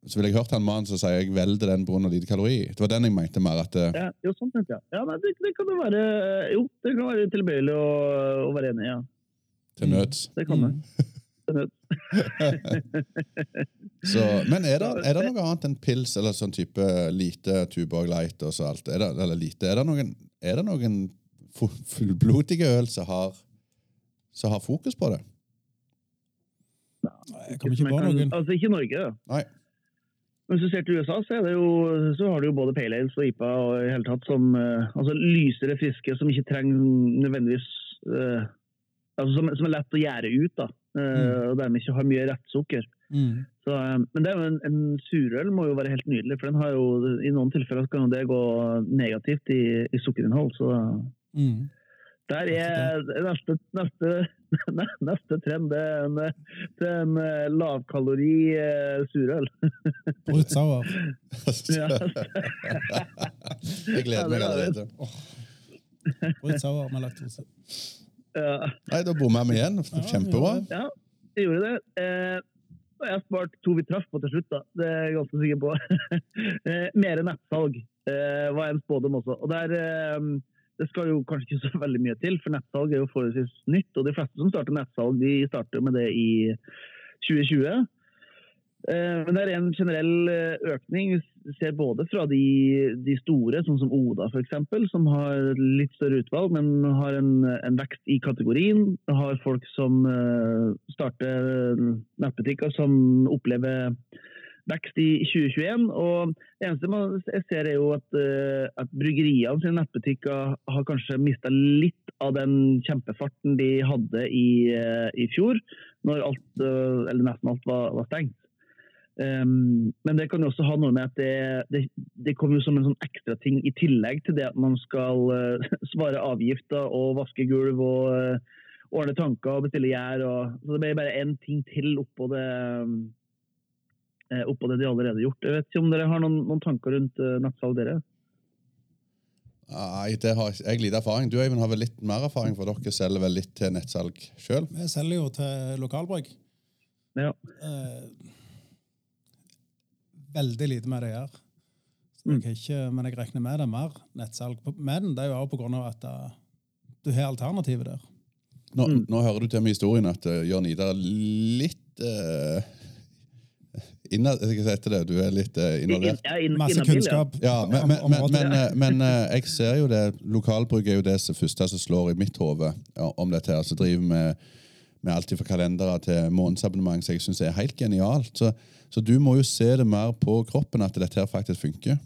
så ville jeg hørt han mannen som sier jeg velger den pga. lite kalori. Det var den jeg mente mer. at uh... Ja, jo, sånn tenkte jeg. Ja, nei, det, det kan jo være Jo, det kan være tilbøyelig å, å være enig i. Ja. til nøds. Det kan det. Mm. Til. Så, men er det, er det noe annet enn pils eller sånn type lite Tuborg Light og så alt? Er det, eller lite, er det noen, er det noen fullblodige øl som har, som har fokus på det? Jeg kommer ikke på noen. Altså, ikke Norge, da. Nei. Men hvis du ser til USA, så, det jo, så har du jo både Pale Ales og IPA og i hele tatt som eh, altså lysere friske som ikke trenger nødvendigvis uh, altså som, som er lett å gjære ut, da. eh, og dermed ikke har mye rettsukker. Mm. Så, men det er jo en, en surøl må jo være helt nydelig, for den har jo, i noen tilfeller kan jo det gå negativt i, i sukkerinnhold. Så Mm. der er neste, neste, neste trend er en, det er en eh, lavkalori eh, surøl. Brutt sauer. Jeg gleder meg er allerede. Brutt sauer med laktose. Ja. Nei, Da bomma vi igjen. Kjempebra. Ja, jeg gjorde det. Eh, jeg har spart to vi traff på til slutt, da. Det er jeg ganske sikker på. eh, Mer nettsalg eh, var en spådom også. Og der, eh, det skal jo kanskje ikke så veldig mye til, for nettsalg er jo forholdsvis nytt. Og de fleste som starter nettsalg, de starter med det i 2020. Eh, Men det er en generell eh, økning. Vi ser både fra de, de store, sånn som Oda f.eks., som har litt større utvalg, men har en, en vekst i kategorien. Har folk som eh, starter nettbutikker som opplever vekst i 2021. Og det eneste man ser er jo at, eh, at bryggeriene sine nettbutikker har kanskje mista litt av den kjempefarten de hadde i, eh, i fjor, når alt, eh, eller nesten alt var, var stengt. Um, men det kan jo også ha noe med at det, det, det kommer som en sånn ekstra ting i tillegg til det at man skal uh, svare avgifter og vaske gulv og uh, ordne tanker og bestille gjær. Så det blir bare én ting til oppå det, uh, oppå det de allerede har gjort. Jeg vet ikke om dere har noen, noen tanker rundt uh, nettsalg, dere? Nei, det har jeg lite erfaring. Du Øyvind, har vel litt mer erfaring, for dere selger vel litt til nettsalg sjøl? Vi selger jo til lokalbrygg. Ja. Eh, veldig lite med det å gjøre. Mm. ikke, men jeg regner med det er mer nettsalg. Men det er jo også på grunn av at eh, du har alternativet der. Nå, Mm. nå hører du til med historien at uh, Jørn Idar er litt etter det, Du er litt uh, involvert. Ja, inn- Masse kunnskap. Ja, men, men, men, men, eh, men eh, jeg ser jo det Lokalbruk er jo det som første som slår i mitt hode ja, om dette. her, som driver med, med alt fra kalendere til månedsabonnement, som jeg syns er helt genialt. Så, så du må jo se det mer på kroppen at dette her faktisk funker.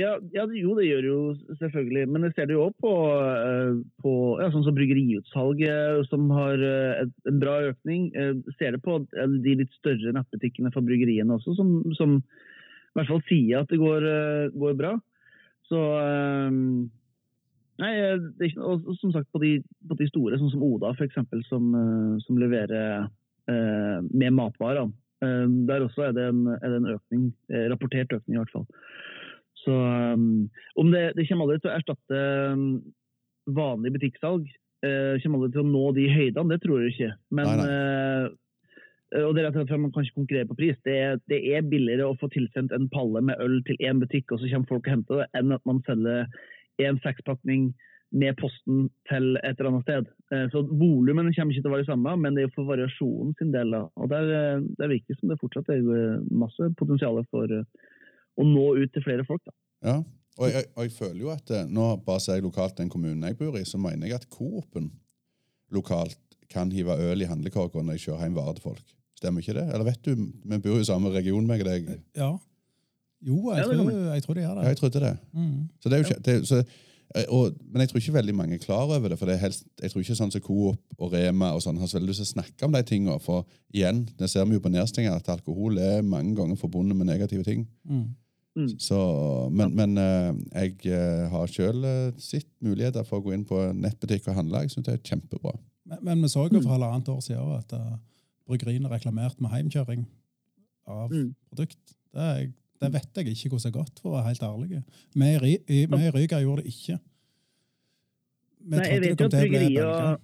Ja, ja, det- jo, det gjør jo selvfølgelig. Men jeg ser det jo òg på, eh, på ja, sånn som bryggeriutsalget, som har eh, en bra økning. Jeg ser det på eh, de litt større nettbutikkene for bryggeriene også, som, som i hvert fall sier at det går, eh, går bra. Så eh, Nei, eh, det ikke, og som sagt på de, på de store, sånn som Oda f.eks., som, eh, som leverer eh, med matvarer. Eh, der også er det en, er det en økning, eh, rapportert økning i hvert fall. Så um, om det, det kommer aldri til å erstatte um, vanlig butikksalg, Eh, kommer aldri til å nå de høydene, det tror jeg ikke. Men Nei, nei. eh, og det er rett og slett for at Man kan ikke konkurrere på pris. Det er, det er billigere å få tilsendt en palle med øl til én butikk, og så kommer folk og henter det, enn at man selger en sekspakning med posten til et eller annet sted. Eh, Så Volumen kommer ikke til å være det samme, men det er jo for variasjonen sin del. da. Og Der, eh, det som det fortsatt er eh, masse potensial for å nå ut til flere folk. da. Ja, og jeg, og jeg føler jo at eh, Nå bare ser jeg lokalt den kommunen jeg bor i, så mener jeg at Coop-en lokalt kan hive øl i handlekorga når jeg kjører hjem varer til folk. Stemmer ikke det? Eller vet du, vi bor jo i samme region, meg og deg. Ja. Jo, jeg, tror det kan tror, jeg tror de gjør Ja, det. jeg trodde det. Mm. Så det er jo ikke, det, så, eh, og, men jeg tror ikke veldig mange er klar over det. for det er helst, Jeg tror ikke sånn som Coop og Rema og sånn har så veldig lyst til å snakke om de tingene. For igjen, det ser vi jo på nedstenginga, at alkohol er mange ganger forbundet med negative ting. Mm. Så, men men eh, jeg eh, har sjøl sett muligheter for å gå inn på nettbutikk og handle. Jeg synes det er kjempebra. Men, men vi så jo for halvannet år siden at uh, bryggeriene reklamerte med heimkjøring av Mm. produkt. Det, er- det vet jeg ikke hvordan det er gått, for å være helt ærlig. Vi i i- i Ryga gjorde det ikke. Vi Nei, jeg vet jo at bryggerier.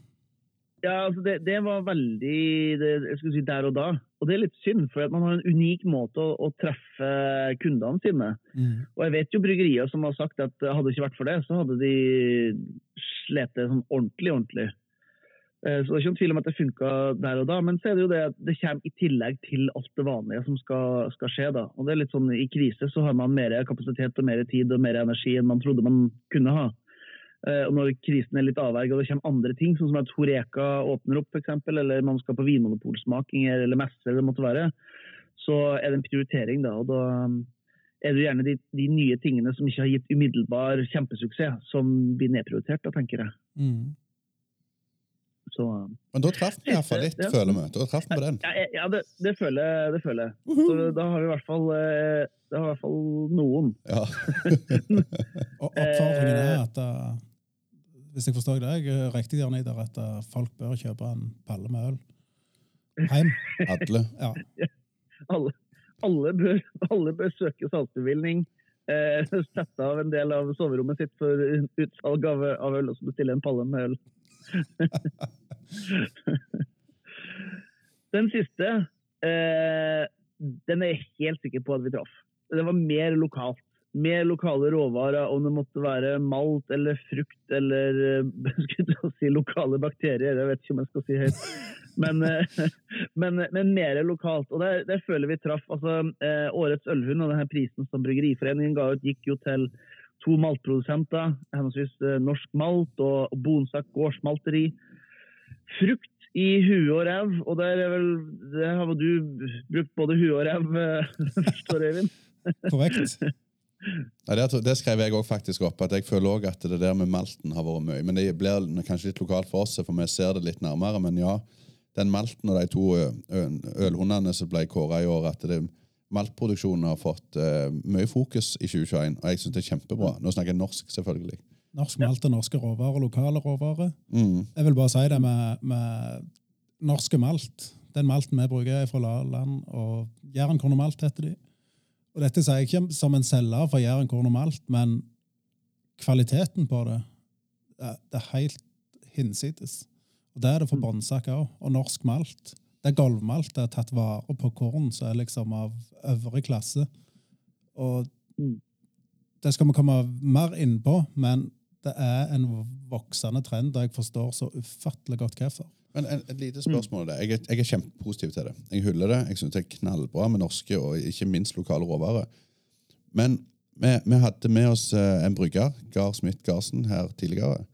Ja, altså det, det var veldig det, si der og da. Og det er litt synd, for at man har en unik måte å, å treffe kundene sine. Mm. Og jeg vet jo bryggerier som har sagt at hadde det ikke vært for det, så hadde de slet det sånn ordentlig, ordentlig. Eh, Så det er ikke noen tvil om at det funka der og da, men så er det jo det at det kommer i tillegg til alt det vanlige som skal, skal skje. da. Og det er litt sånn I krise så har man mer kapasitet og mer tid og mer energi enn man trodde man kunne ha. Eh, Og når krisen er litt avverget og det kommer andre ting, sånn som at Horeka åpner opp f.eks., eller man skal på vinmonopolsmakinger eller messer, eller det måtte være, så er det en prioritering. da, og da um, er det gjerne de, de nye tingene som ikke har gitt umiddelbar kjempesuksess, som blir nedprioritert, da, tenker jeg. Mm. Så, um, Men da traff vi iallfall litt, Ja. føler vi. Da traff vi på den. ja, ja det, det, føler jeg, det føler jeg. Så da har vi i hvert fall, eh, det har i hvert fall noen. Ja. Og oppfordringen Eh. er at uh, hvis jeg forstår deg eh, riktig, Jan Idar, at uh, folk bør kjøpe en palle med øl hjem. Alle. Ja. Alle, alle, bør, alle bør søke salgsbevilgning. Eh, sette av en del av soverommet sitt for utsalg av, av øl, og så bestille en palle med øl. den siste, eh, den er jeg helt sikker på at vi traff. Det var mer lokalt. Mer lokale råvarer, om det måtte være malt eller frukt eller eh, si lokale bakterier. Jeg vet ikke om jeg skal si høyt. Men, eh, men, men mer lokalt. Og der, der føler vi traff. Altså, eh, årets ølhund og denne prisen som Bryggeriforeningen ga ut, gikk jo til to maltprodusenter, henholdsvis Norsk Malt og, Bonsak gårdsmalteri. Frukt i huet og ræv, og der, er vel, der har du brukt både huet og ræv, forstår Øyvind? Korrekt. Ja, det, det skrev jeg også faktisk opp, at jeg føler også at det der med malten har vært mye. Men det blir kanskje litt lokalt for oss, for vi ser det litt nærmere. Men ja, den malten og de to ølhundene som ble kåra i år, at det, maltproduksjonen har fått uh, mye fokus i 2021. Og jeg syns det er kjempebra. Nå snakker jeg norsk, selvfølgelig. Norsk malt og norske råvarer, lokale råvarer. Mm. Jeg vil bare si det med, med norske malt. Den malten vi bruker, er fra Laland, og og heter de. Og dette sier jeg ikke som en selger for Jærenkorn og malt, men kvaliteten på det, det er- helt hinsides. Og det er det for Bonsak òg. Og norsk malt. Det er gulvmalt. Det er tatt vare på korn som er liksom av øvre klasse. Og Mm. det skal vi komme mer inn på, men det er en voksende trend, og jeg forstår så ufattelig godt hvorfor. Men en, et lite spørsmål. der. Jeg, er- jeg er kjempepositiv til det. Jeg hyller det. Jeg syns det er knallbra med norske og ikke minst lokale råvarer. Men vi, vi hadde med oss eh, en brygger, Gar Smith Garsen, her tidligere.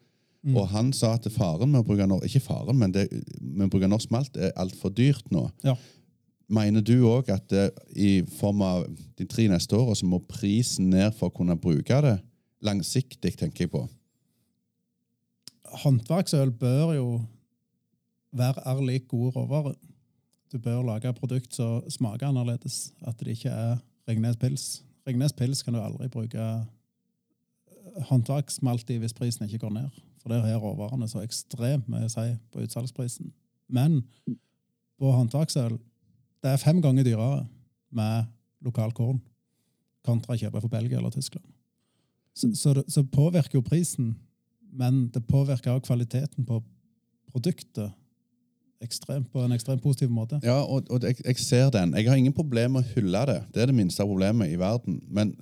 Og han sa at faren med å bruke norsk ikke faren, men det, med å bruke norsk malt er altfor dyrt nå. Ja. Mener du òg at det, i form av de tre neste åra så må prisen ned for å kunne bruke det? Langsiktig, tenker jeg på. Håndverksøl bør jo være er lik gode råvarer. Du bør lage et produkt som smaker annerledes. At det ikke er Ringnes pils. Ringnes pils kan du aldri bruke eh, håndverksmalt i hvis prisen ikke går ned. For der er råvarene så ekstremt mye å si på utsalgsprisen. Men på håndverksøl det er fem ganger dyrere med lokal korn kontra å kjøpe fra Belgia eller Tyskland. Så, så, det, så påvirker jo prisen, men det påvirker også kvaliteten på produktet ekstremt, på en ekstremt positiv måte. Ja, og, og jeg, jeg ser den. Jeg har ingen problem med å hylle det. Det er det minste problemet i verden. Men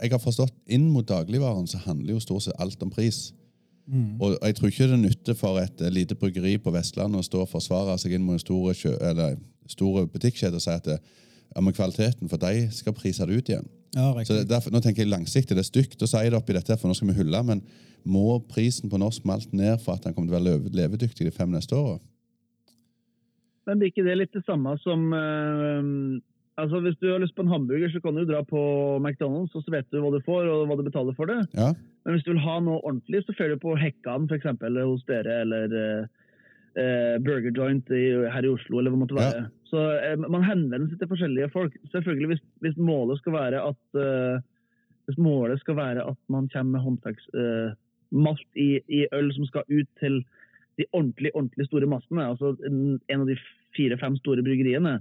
jeg har forstått inn mot dagligvaren så handler jo stort sett alt om pris. Og jeg tror ikke det nytter for et eh, lite bryggeri på Vestlandet å stå og forsvare seg inn mot en store, eller store butikkjede og si at det, ja, men kvaliteten for deg skal prise det ut igjen. Ja, Så derfor, Nå tenker jeg langsiktig. Det er stygt å si det oppi dette, for nå skal vi hylle, men må prisen på norsk malt ned for at den kommer til å være levedyktig de fem neste åra? Men blir ikke det litt det samme som uh, altså Hvis du har lyst på en hamburger, så kan du dra på McDonald's, og så vet du hva du får og hva du betaler for det. Ja. Men hvis du vil ha noe ordentlig, så følger du på Hekkan eller hos dere, eller eh, Burger Joint i, her i Oslo, eller hva det måtte være. Så uh, man henvender seg til forskjellige folk. Selvfølgelig hvis, hvis målet skal være at uh, hvis målet skal være at man kommer med håndverksmalt malt i, i øl som skal ut til de ordentlig, ordentlig store massene, altså en, av de fire-fem store bryggeriene,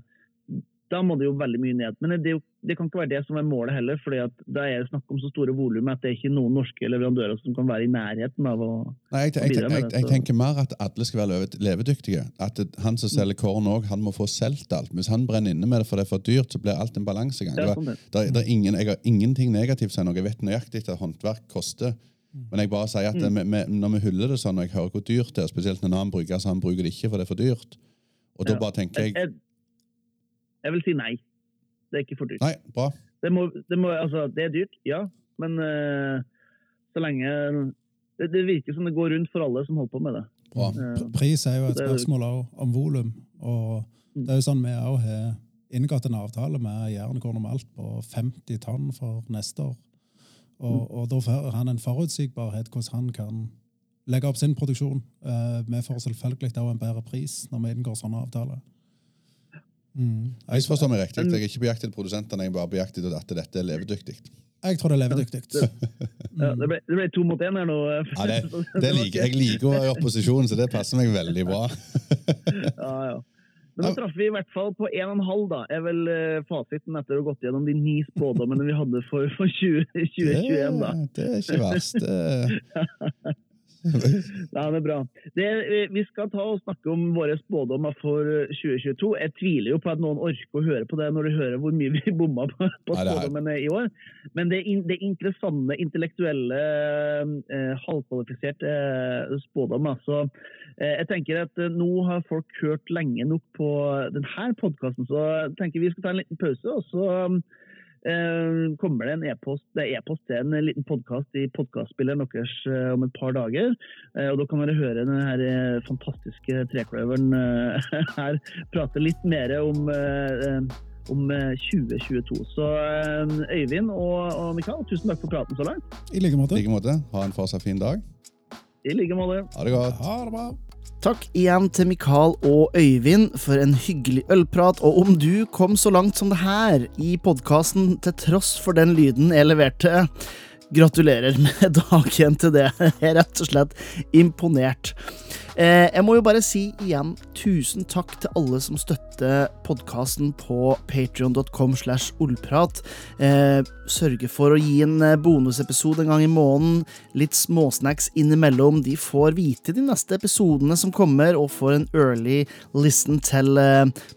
da må det jo veldig mye ned. Men det, jo, det kan ikke være det som er målet heller, fordi da er det snakk om så store volum at det er ikke noen norske leverandører som kan være i nærheten av å Nei, jeg, jeg, jeg, jeg, tenker mer at alle skal være leve- levedyktige. At han som selger korn òg, han må få solgt alt. Hvis han brenner inne med det for det er for dyrt, så blir alt en balansegang. Det var- der, der er ingen, jeg har ingenting negativt å si noe. Jeg vet nøyaktig at håndverk koster. Men jeg bare sier at det, med, med, når vi hyller det sånn, og jeg hører hvor dyrt det er, spesielt når en annen bruker, så han bruker det ikke for det er for dyrt. Og da Ja. bare tenker Jeg, jeg jeg, vil si nei. Det er ikke for dyrt. Nei, bra. Det, må, det, må, altså, det er dyrt, ja, men uh, så lenge det, det virker som det går rundt for alle som holder på med det. bra. Eh, Pris er jo et spørsmål også om volum. Og det er jo sånn vi òg har inngått en avtale med Jæren korn om alt på 50 tonn for neste år. Og, og da får han en forutsigbarhet hvordan han kan legge opp sin produksjon. Eh, vi får selvfølgelig også en bedre pris når vi inngår sånne avtaler. Mm. Jeg forstår meg riktig. Jeg er ikke på jakt etter produsentene, jeg er bare på jakt etter at dette er levedyktig. jeg tror det er levedyktig. Ja, det, ble, det ble to mot én her nå. Ja, det, det liker, jeg liker å være i opposisjon, så det passer meg veldig bra. Ja, ja. Men nå traff vi i hvert fall på 1,5, da. Er vel eh, fasiten etter å ha gått gjennom de ni spådommene vi hadde for, for 20, 2021, da. Det, det er ikke verst. Ja, det er bra. Det, vi- vi skal ta og snakke om våre spådommer for 2022. Jeg tviler jo på at noen orker å høre på det når de hører hvor mye vi bomma på, på Nei, spådommene i år. Men det det er interessante, intellektuelle, eh, halvkvalifiserte eh, spådommer. Så eh, jeg tenker at eh, nå har folk hørt lenge nok på denne podkasten, så jeg tenker vi skal ta en liten pause. og så eh, kommer det en e-post det er e-post til en liten podkast i podkastspilleren deres eh, om et par dager. Eh, og Da kan dere høre den her eh, fantastiske trekløveren eh, her prate litt mer om eh, om eh, 2022. Så eh, Øyvind og, og Mikael, tusen takk for praten så langt. I like måte. I like måte. Ha en fortsatt fin dag. I like måte. Ha det godt. Ha det bra. Takk igjen til Mikael og Øyvind for en hyggelig ølprat. Og om du kom så langt som det her i podkasten til tross for den lyden jeg leverte, gratulerer med dagen til det. Jeg er rett og slett imponert. Eh, jeg må jo bare si igjen tusen takk til alle som støtter podkasten på patrion.com slash ollprat. Eh, sørger for å gi en eh, bonusepisode en gang i måneden. Litt småsnacks innimellom. De får vite de neste episodene som kommer, og får en early listen til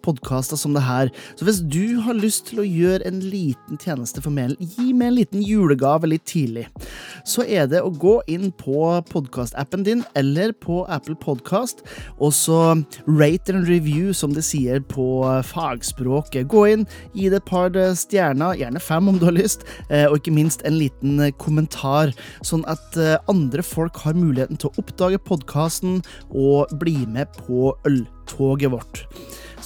podkaster som det her. Så hvis du har lyst til å gjøre en liten tjeneste for meg, gi meg en liten julegave litt tidlig, så er det å gå inn på podkastappen din eller på Apple Podcast, og så rate and review, som det sier på fagspråket. Gå inn, gi det et par stjerner, gjerne fem om du har lyst, eh, og ikke minst en liten eh, kommentar, sånn at eh, andre folk har muligheten til å oppdage podkasten og bli med på øltoget vårt.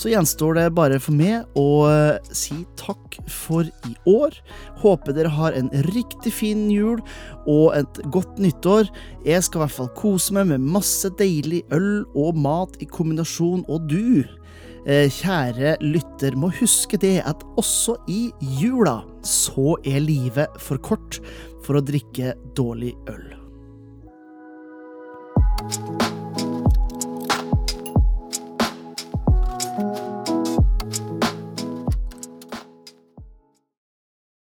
Så gjenstår det bare for meg å eh, si takk for i år. Håper dere har en riktig fin jul og et godt nyttår. Jeg skal i hvert fall kose meg med masse deilig øl og mat i kombinasjon, og du, eh, kjære lytter, må huske det at også i jula så er livet for kort for å drikke dårlig øl.